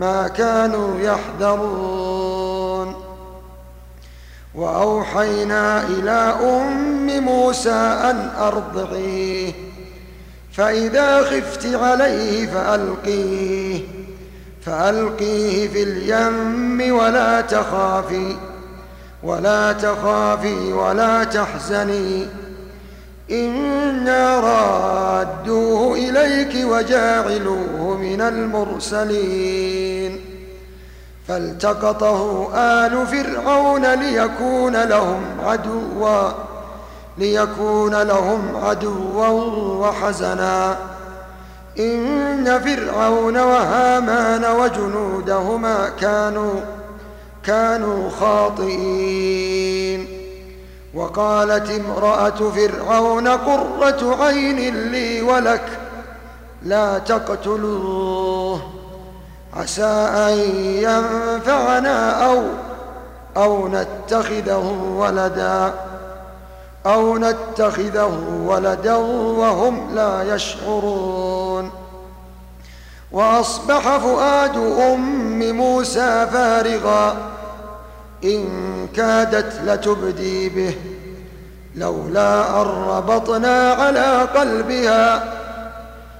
ما كانوا يحذرون. وأوحينا إلى أم موسى أن أرضعيه فإذا خفت عليه فألقيه فألقيه في اليم ولا تخافي ولا تخافي ولا تحزني. إنا إليك وجاعلوه من المرسلين. فالتقطه آل فرعون ليكون لهم عدوا ليكون لهم عدوا وحزنا. إن فرعون وهامان وجنودهما كانوا كانوا خاطئين. وقالت امرأة فرعون قرة عين لي ولك لا تقتلوه. عسى أن ينفعنا أو أو نتخذه ولدا. أو نتخذه ولدا وهم لا يشعرون. وأصبح فؤاد أم موسى فارغا. إن كادت لتبدي به لولا أن ربطنا على قلبها.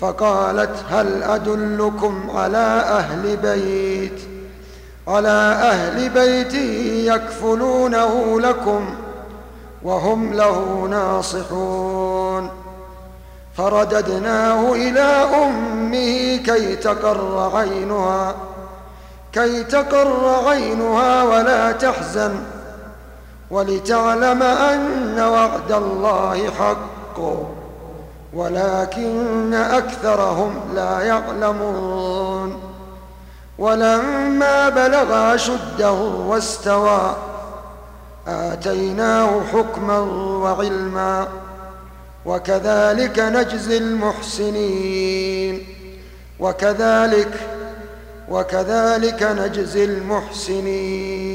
فقالت هل أدلكم على أهل بيت؟ على أهل بيت يكفلونه لكم وهم له ناصحون. فرددناه إلى أمه كي تقر عينها كي تقر عينها ولا تحزن ولتعلم أن وعد الله حق. ولكن أكثرهم لا يعلمون. ولما بلغ أشده واستوى آتيناه حكما وعلما وكذلك نجزي المحسنين. وكذلك وكذلك نجزي المحسنين.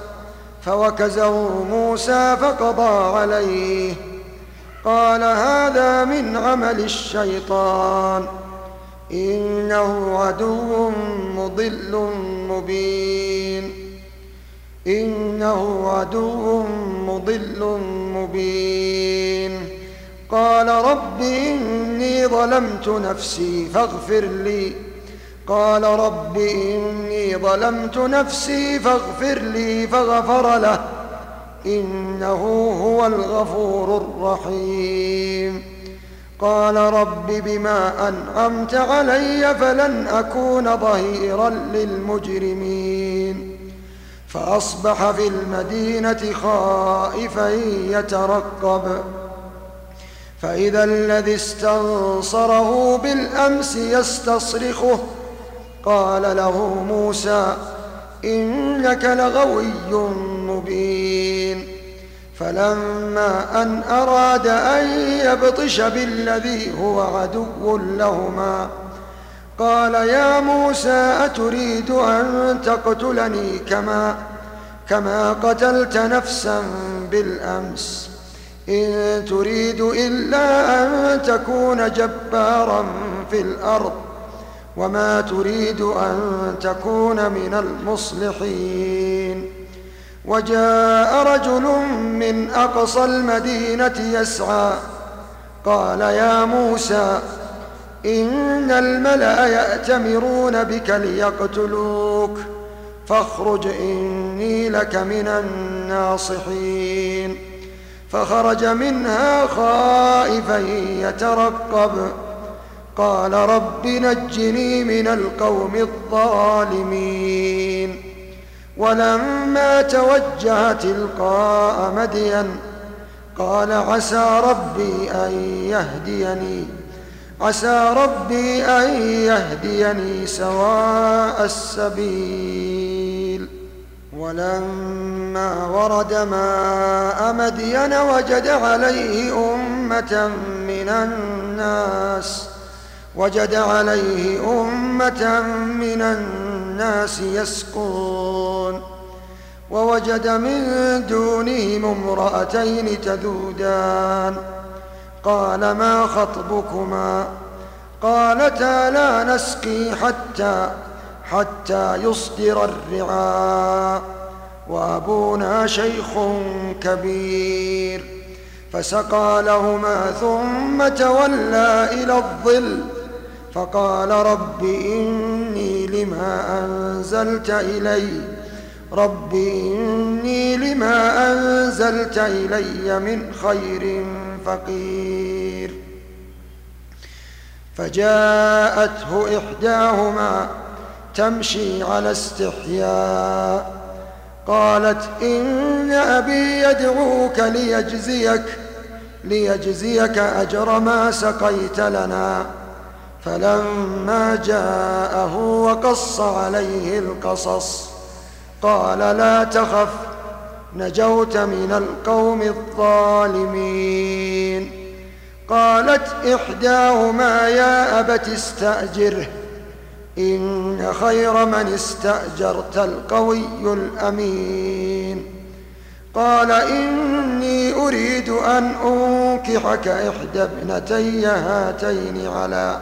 فوكزه موسى فقضى عليه. قال هذا من عمل الشيطان. إنه عدو مضل مبين. إنه عدو مضل مبين. قال رب إني ظلمت نفسي فاغفر لي قال رب إني ظلمت نفسي فاغفر لي فغفر له. إنه هو الغفور الرحيم. قال رب بما أنعمت علي فلن أكون ظهيرا للمجرمين. فأصبح في المدينة خائفا يترقب. فإذا الذي استنصره بالأمس يستصرخه. قال له موسى إنك لغوي مبين. فلما أن أراد أن يبطش بالذي هو عدو لهما قال يا موسى أتريد أن تقتلني كما كما قتلت نفسا بالأمس. إن تريد إلا أن تكون جبارا في الأرض. وما تريد أن تكون من المصلحين. وجاء رجل من أقصى المدينة يسعى قال يا موسى إن الملأ يأتمرون بك ليقتلوك فاخرج إني لك من الناصحين. فخرج منها خائفا يترقب. قال رب نجني من القوم الظالمين. ولما توجه تلقاء مدين قال عسى ربي أن يهديني عسى ربي أن يهديني سواء السبيل. ولما ورد ماء مدين وجد عليه أمة من الناس وجد عليه أمة من الناس يسقون ووجد من دونهم امرأتين تذودان. قال ما خطبكما؟ قالتا لا نسقي حتى حتى يصدر الرعاء. وأبونا شيخ كبير فسقى لهما ثم تولى إلى الظل. فقال رب إني لما أنزلت إلي رب إني لما أنزلت إلي من خير فقير. فجاءته إحداهما تمشي على استحياء قالت إن أبي يدعوك ليجزيك ليجزيك أجر ما سقيت لنا. فلما جاءه وقص عليه القصص قال لا تخف نجوت من القوم الظالمين. قالت إحداهما يا أبت استأجره إن خير من استأجرت القوي الأمين. قال إني أريد أن أنكحك إحدى ابنتي هاتين على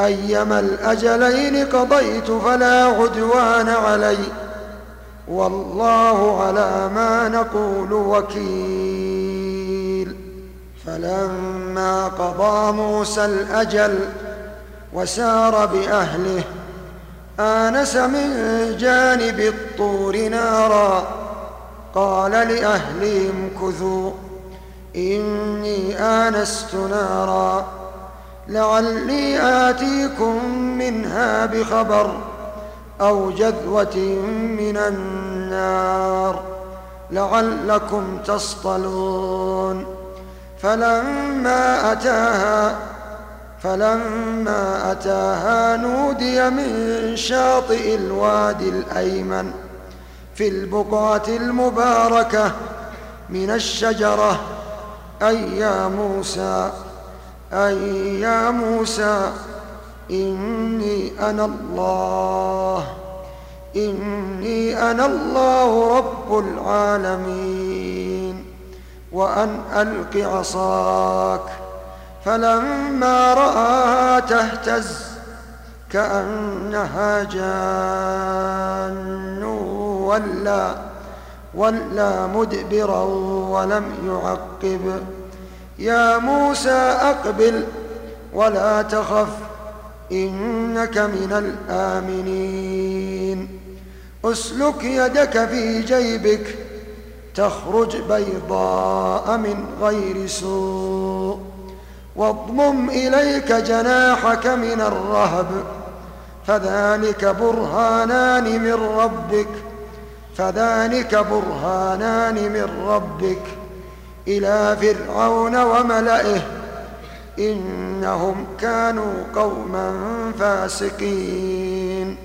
أيما الأجلين قضيت فلا عدوان عليّ والله على ما نقول وكيل. فلما قضى موسى الأجل وسار بأهله آنس من جانب الطور نارا قال لأهلهم كثوا إني آنست نارا. لعلي آتيكم منها بخبر أو جذوة من النار لعلكم تصطلون. فلما أتاها فلما أتاها نودي من شاطئ الوادي الأيمن في البقعة المباركة من الشجرة أي يا موسى. أي يا موسى إني أنا الله. إني أنا الله رب العالمين. وأن ألق عصاك فلما رآها تهتز كأنها جان ولا ولا مدبرا ولم يعقب. يا موسى أقبل ولا تخف إنك من الآمنين. أسلك يدك في جيبك تخرج بيضاء من غير سوء. واضمم إليك جناحك من الرهب فذلك برهانان من ربك فذلك برهانان من ربك. إلى فرعون وملئه إنهم كانوا قوما فاسقين.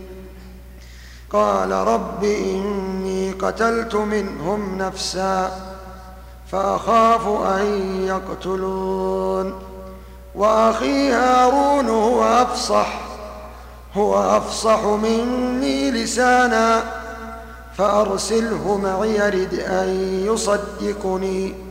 قال رب إني قتلت منهم نفسا فأخاف أن يقتلون. وأخي هارون هو أفصح هو أفصح مني لسانا فأرسله معي يرد أن يصدقني.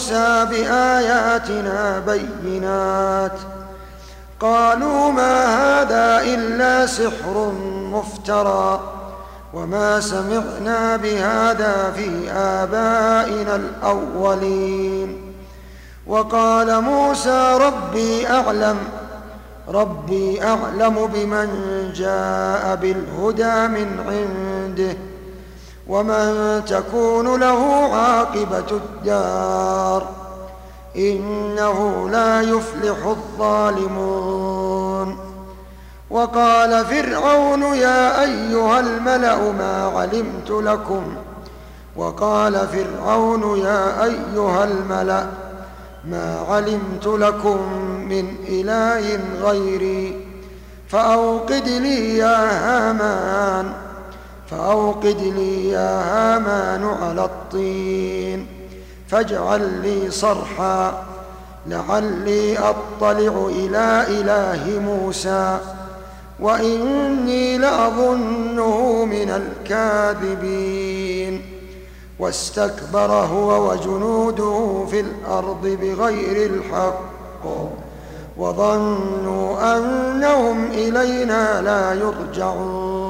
موسى بآياتنا بينات. قالوا ما هذا إلا سحر مفترى وما سمعنا بهذا في آبائنا الأولين. وقال موسى ربي أعلم ربي أعلم بمن جاء بالهدى من عنده. ومن تكون له عاقبة الدار إنه لا يفلح الظالمون. وقال فرعون يا أيها الملأ ما علمت لكم. وقال فرعون يا أيها الملأ ما علمت لكم من إله غيري. فأوقد لي يا هامان. فأوقد لي يا هامان على الطين فاجعل لي صرحا لعلي أطلع إلى إله موسى وإني لأظنه من الكاذبين. واستكبر هو وجنوده في الأرض بغير الحق وظنوا أنهم إلينا لا يرجعون.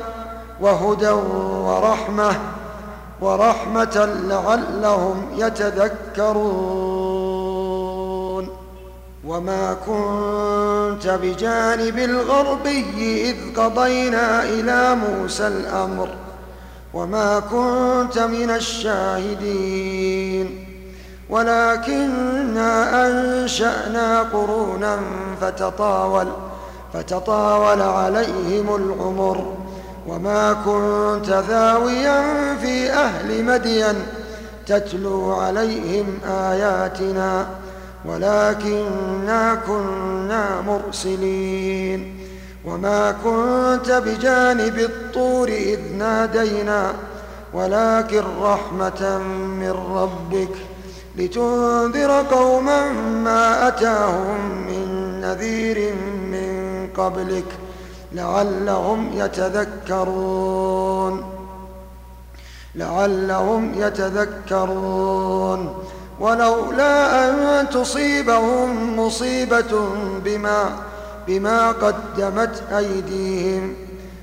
وهدى ورحمة ورحمة لعلهم يتذكرون. وما كنت بجانب الغربي إذ قضينا إلى موسى الأمر وما كنت من الشاهدين. ولكنا أنشأنا قرونا فتطاول فتطاول عليهم العمر. وما كنت ثاويا في أهل مدين تتلو عليهم آياتنا ولكنا كنا مرسلين وما كنت بجانب الطور إذ نادينا ولكن رحمة من ربك لتنذر قوما ما أتاهم من نذير من قبلك لعلهم يتذكرون. لعلهم يتذكرون. ولولا أن تصيبهم مصيبة بما بما قدمت أيديهم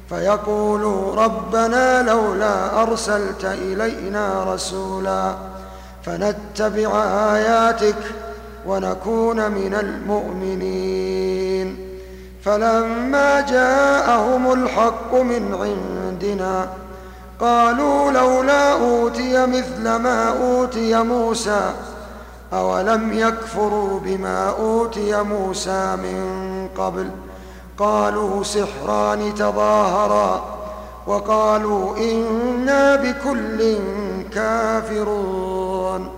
فيقولوا ربنا لولا أرسلت إلينا رسولا فنتبع آياتك ونكون من المؤمنين. فلما جاءهم الحق من عندنا قالوا لولا أوتي مثل ما أوتي موسى أولم يكفروا بما أوتي موسى من قبل؟ قالوا سحران تظاهرا وقالوا إنا بكل كافرون.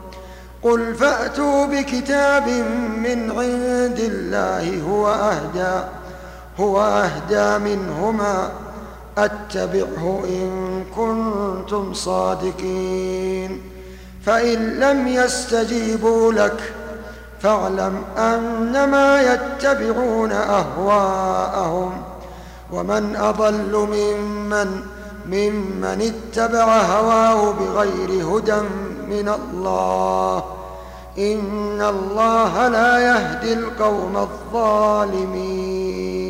قل فأتوا بكتاب من عند الله هو أهدى. هو أهدى منهما أتبعه إن كنتم صادقين. فإن لم يستجيبوا لك فاعلم أنما يتبعون أهواءهم. ومن أضل ممن ممن اتبع هواه بغير هدى من الله. إن الله لا يهدي القوم الظالمين.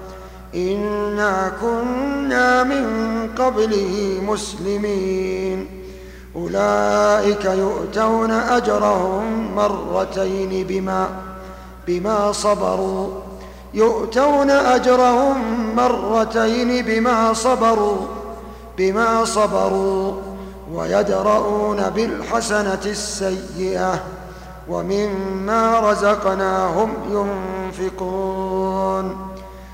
إنا كنا من قبله مسلمين أولئك يؤتون أجرهم مرتين بما بما صبروا يؤتون أجرهم مرتين بما صبروا بما صبروا ويدرؤون بالحسنة السيئة ومما رزقناهم ينفقون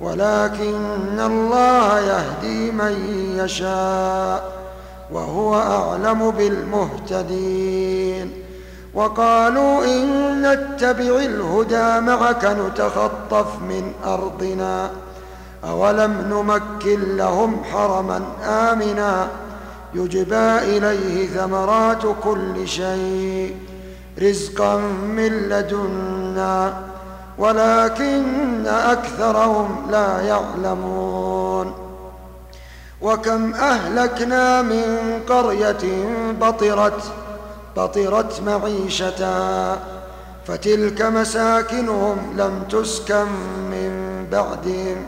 ولكن الله يهدي من يشاء وهو أعلم بالمهتدين. وقالوا إن نتبع الهدى معك نتخطف من أرضنا. أولم نمكن لهم حرما آمنا. يجبى إليه ثمرات كل شيء. رزقا من لدنا. ولكن أكثرهم لا يعلمون. وكم أهلكنا من قرية بطرت بطرت معيشتا فتلك مساكنهم لم تسكن من بعدهم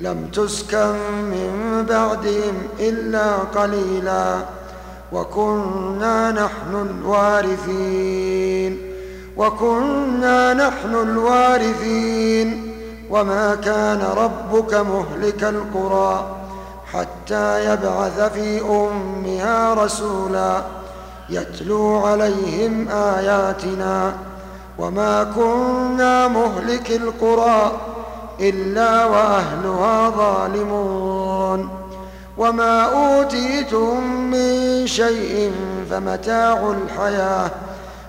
لم تسكن من بعدهم إلا قليلا وكنا نحن الوارثين. وكنا نحن الوارثين. وما كان ربك مهلك القرى حتى يبعث في أمها رسولا يتلو عليهم آياتنا. وما كنا مهلك القرى إلا وأهلها ظالمون. وما أوتيتم من شيء فمتاع الحياة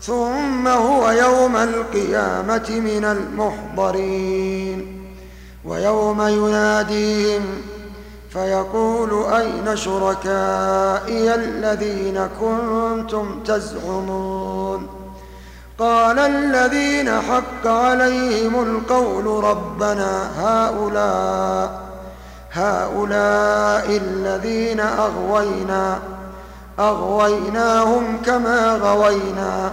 ثم هو يوم القيامة من المحضرين ويوم يناديهم فيقول أين شركائي الذين كنتم تزعمون قال الذين حق عليهم القول ربنا هؤلاء هؤلاء الذين أغوينا أغويناهم كما غوينا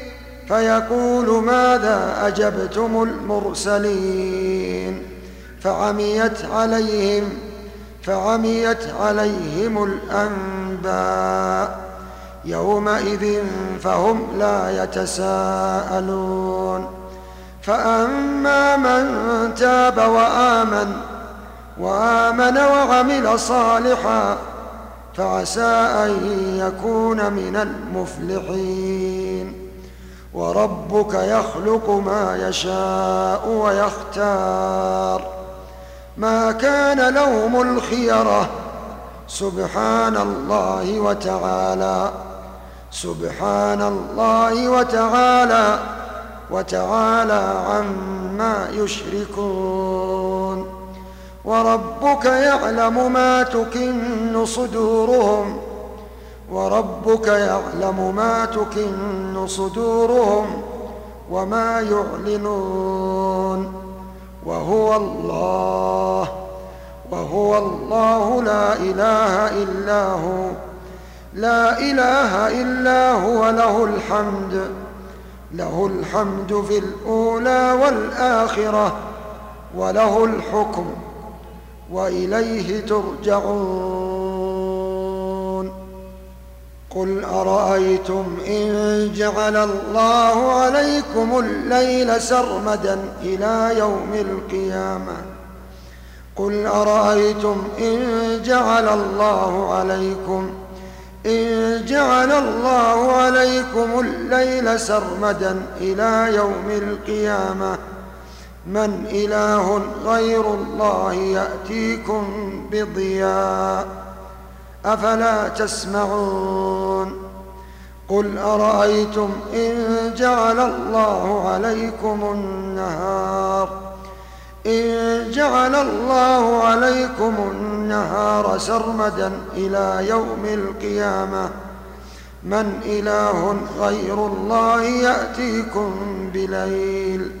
فيقول ماذا أجبتم المرسلين؟ فعميت عليهم فعميت عليهم الأنباء يومئذ فهم لا يتساءلون. فأما من تاب وآمن وآمن وعمل صالحا فعسى أن يكون من المفلحين. وربك يخلق ما يشاء ويختار. ما كان لهم الخيرة. سبحان الله وتعالى. سبحان الله وتعالى. وتعالى عما يشركون. وربك يعلم ما تكن صدورهم. وربك يعلم ما تكن صدورهم وما يعلنون. وهو الله وهو الله لا إله إلا هو لا إله إلا هو له الحمد له الحمد في الأولى والآخرة وله الحكم وإليه ترجعون. قل أرأيتم إن جعل الله عليكم الليل سرمدا إلى يوم القيامة؟ قل أرأيتم إن جعل الله عليكم إن جعل الله عليكم الليل سرمدا إلى يوم القيامة. من إله غير الله يأتيكم بضياء؟ أفلا تسمعون؟ قل أرأيتم إن جعل الله عليكم النهار؟ إن جعل الله عليكم النهار سرمدا إلى يوم القيامة من إله غير الله يأتيكم بليل.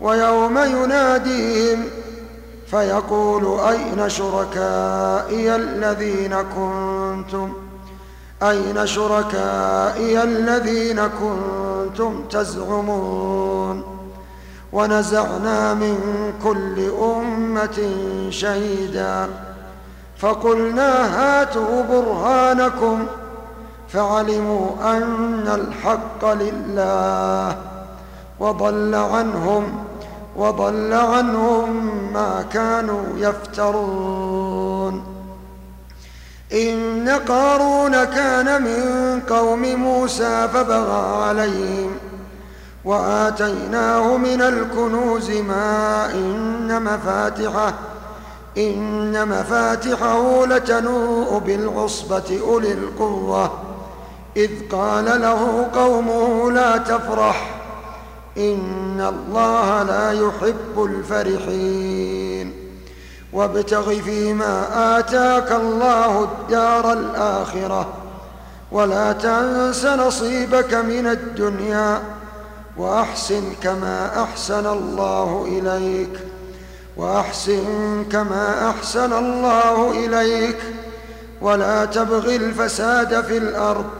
ويوم يناديهم فيقول أين شركائي الذين كنتم؟ أين شركائي الذين كنتم تزعمون؟ ونزعنا من كل أمة شهيدا فقلنا هاتوا برهانكم فعلموا أن الحق لله وضل عنهم وضل عنهم ما كانوا يفترون. إن قارون كان من قوم موسى فبغى عليهم وآتيناه من الكنوز ما إن مفاتحه إن مفاتحه لتنوء بالعصبة أولي القوة. إذ قال له قومه لا تفرح إن الله لا يحب الفرحين. وابتغ فيما آتاك الله الدار الآخرة ولا تنس نصيبك من الدنيا وأحسن كما أحسن الله إليك. وأحسن كما أحسن الله إليك. ولا تبغ الفساد في الأرض.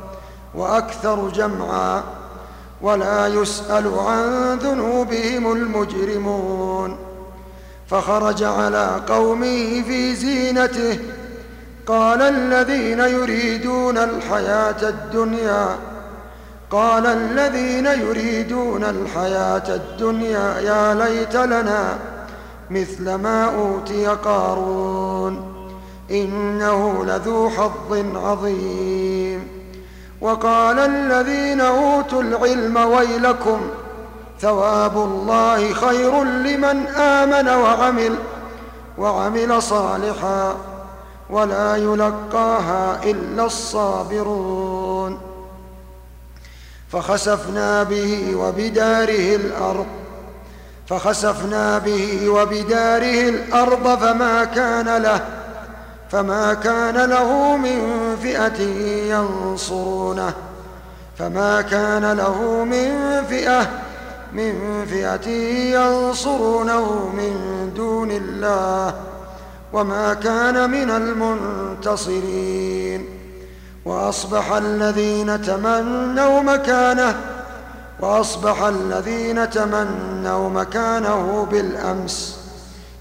وأكثر جمعا ولا يسأل عن ذنوبهم المجرمون. فخرج على قومه في زينته. قال الذين يريدون الحياة الدنيا قال الذين يريدون الحياة الدنيا يا ليت لنا مثل ما أوتي قارون إنه لذو حظ عظيم. وقال الذين أوتوا العلم ويلكم ثواب الله خير لمن آمن وعمل وعمل صالحا ولا يلقاها إلا الصابرون فخسفنا به وبداره الأرض فخسفنا به وبداره الأرض فما كان له فما كان له من فئة ينصرونه. فما كان له من فئة من فئة ينصرونه من دون الله. وما كان من المنتصرين. وأصبح الذين تمنوا مكانه وأصبح الذين تمنوا مكانه بالأمس.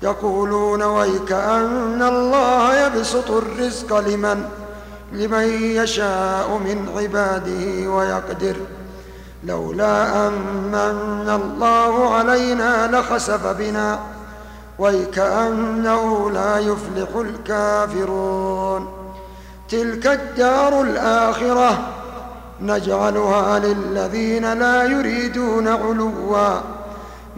يقولون ويك أن الله يبسط الرزق لمن لمن يشاء من عباده ويقدر. لولا أمن الله علينا لخسف بنا. ويكأنه لا يفلح الكافرون. تلك الدار الآخرة نجعلها للذين لا يريدون علوا.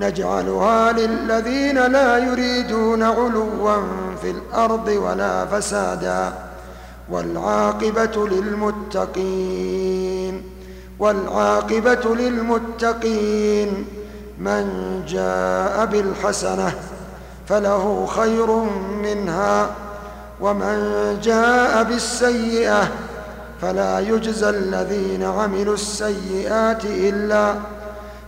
نجعلها للذين لا يريدون علوا في الأرض ولا فسادا والعاقبة للمتقين والعاقبة للمتقين. من جاء بالحسنة فله خير منها ومن جاء بالسيئة فلا يجزى الذين عملوا السيئات إلا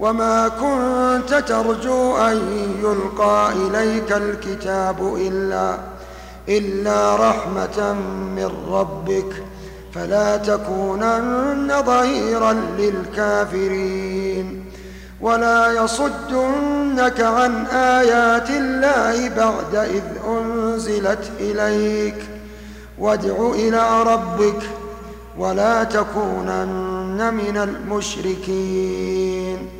وما كنت ترجو أن يلقى إليك الكتاب إلا إلا رحمة من ربك فلا تكونن ظهيرا للكافرين ولا يصدنك عن آيات الله بعد إذ أنزلت إليك وادع إلى ربك ولا تكونن من المشركين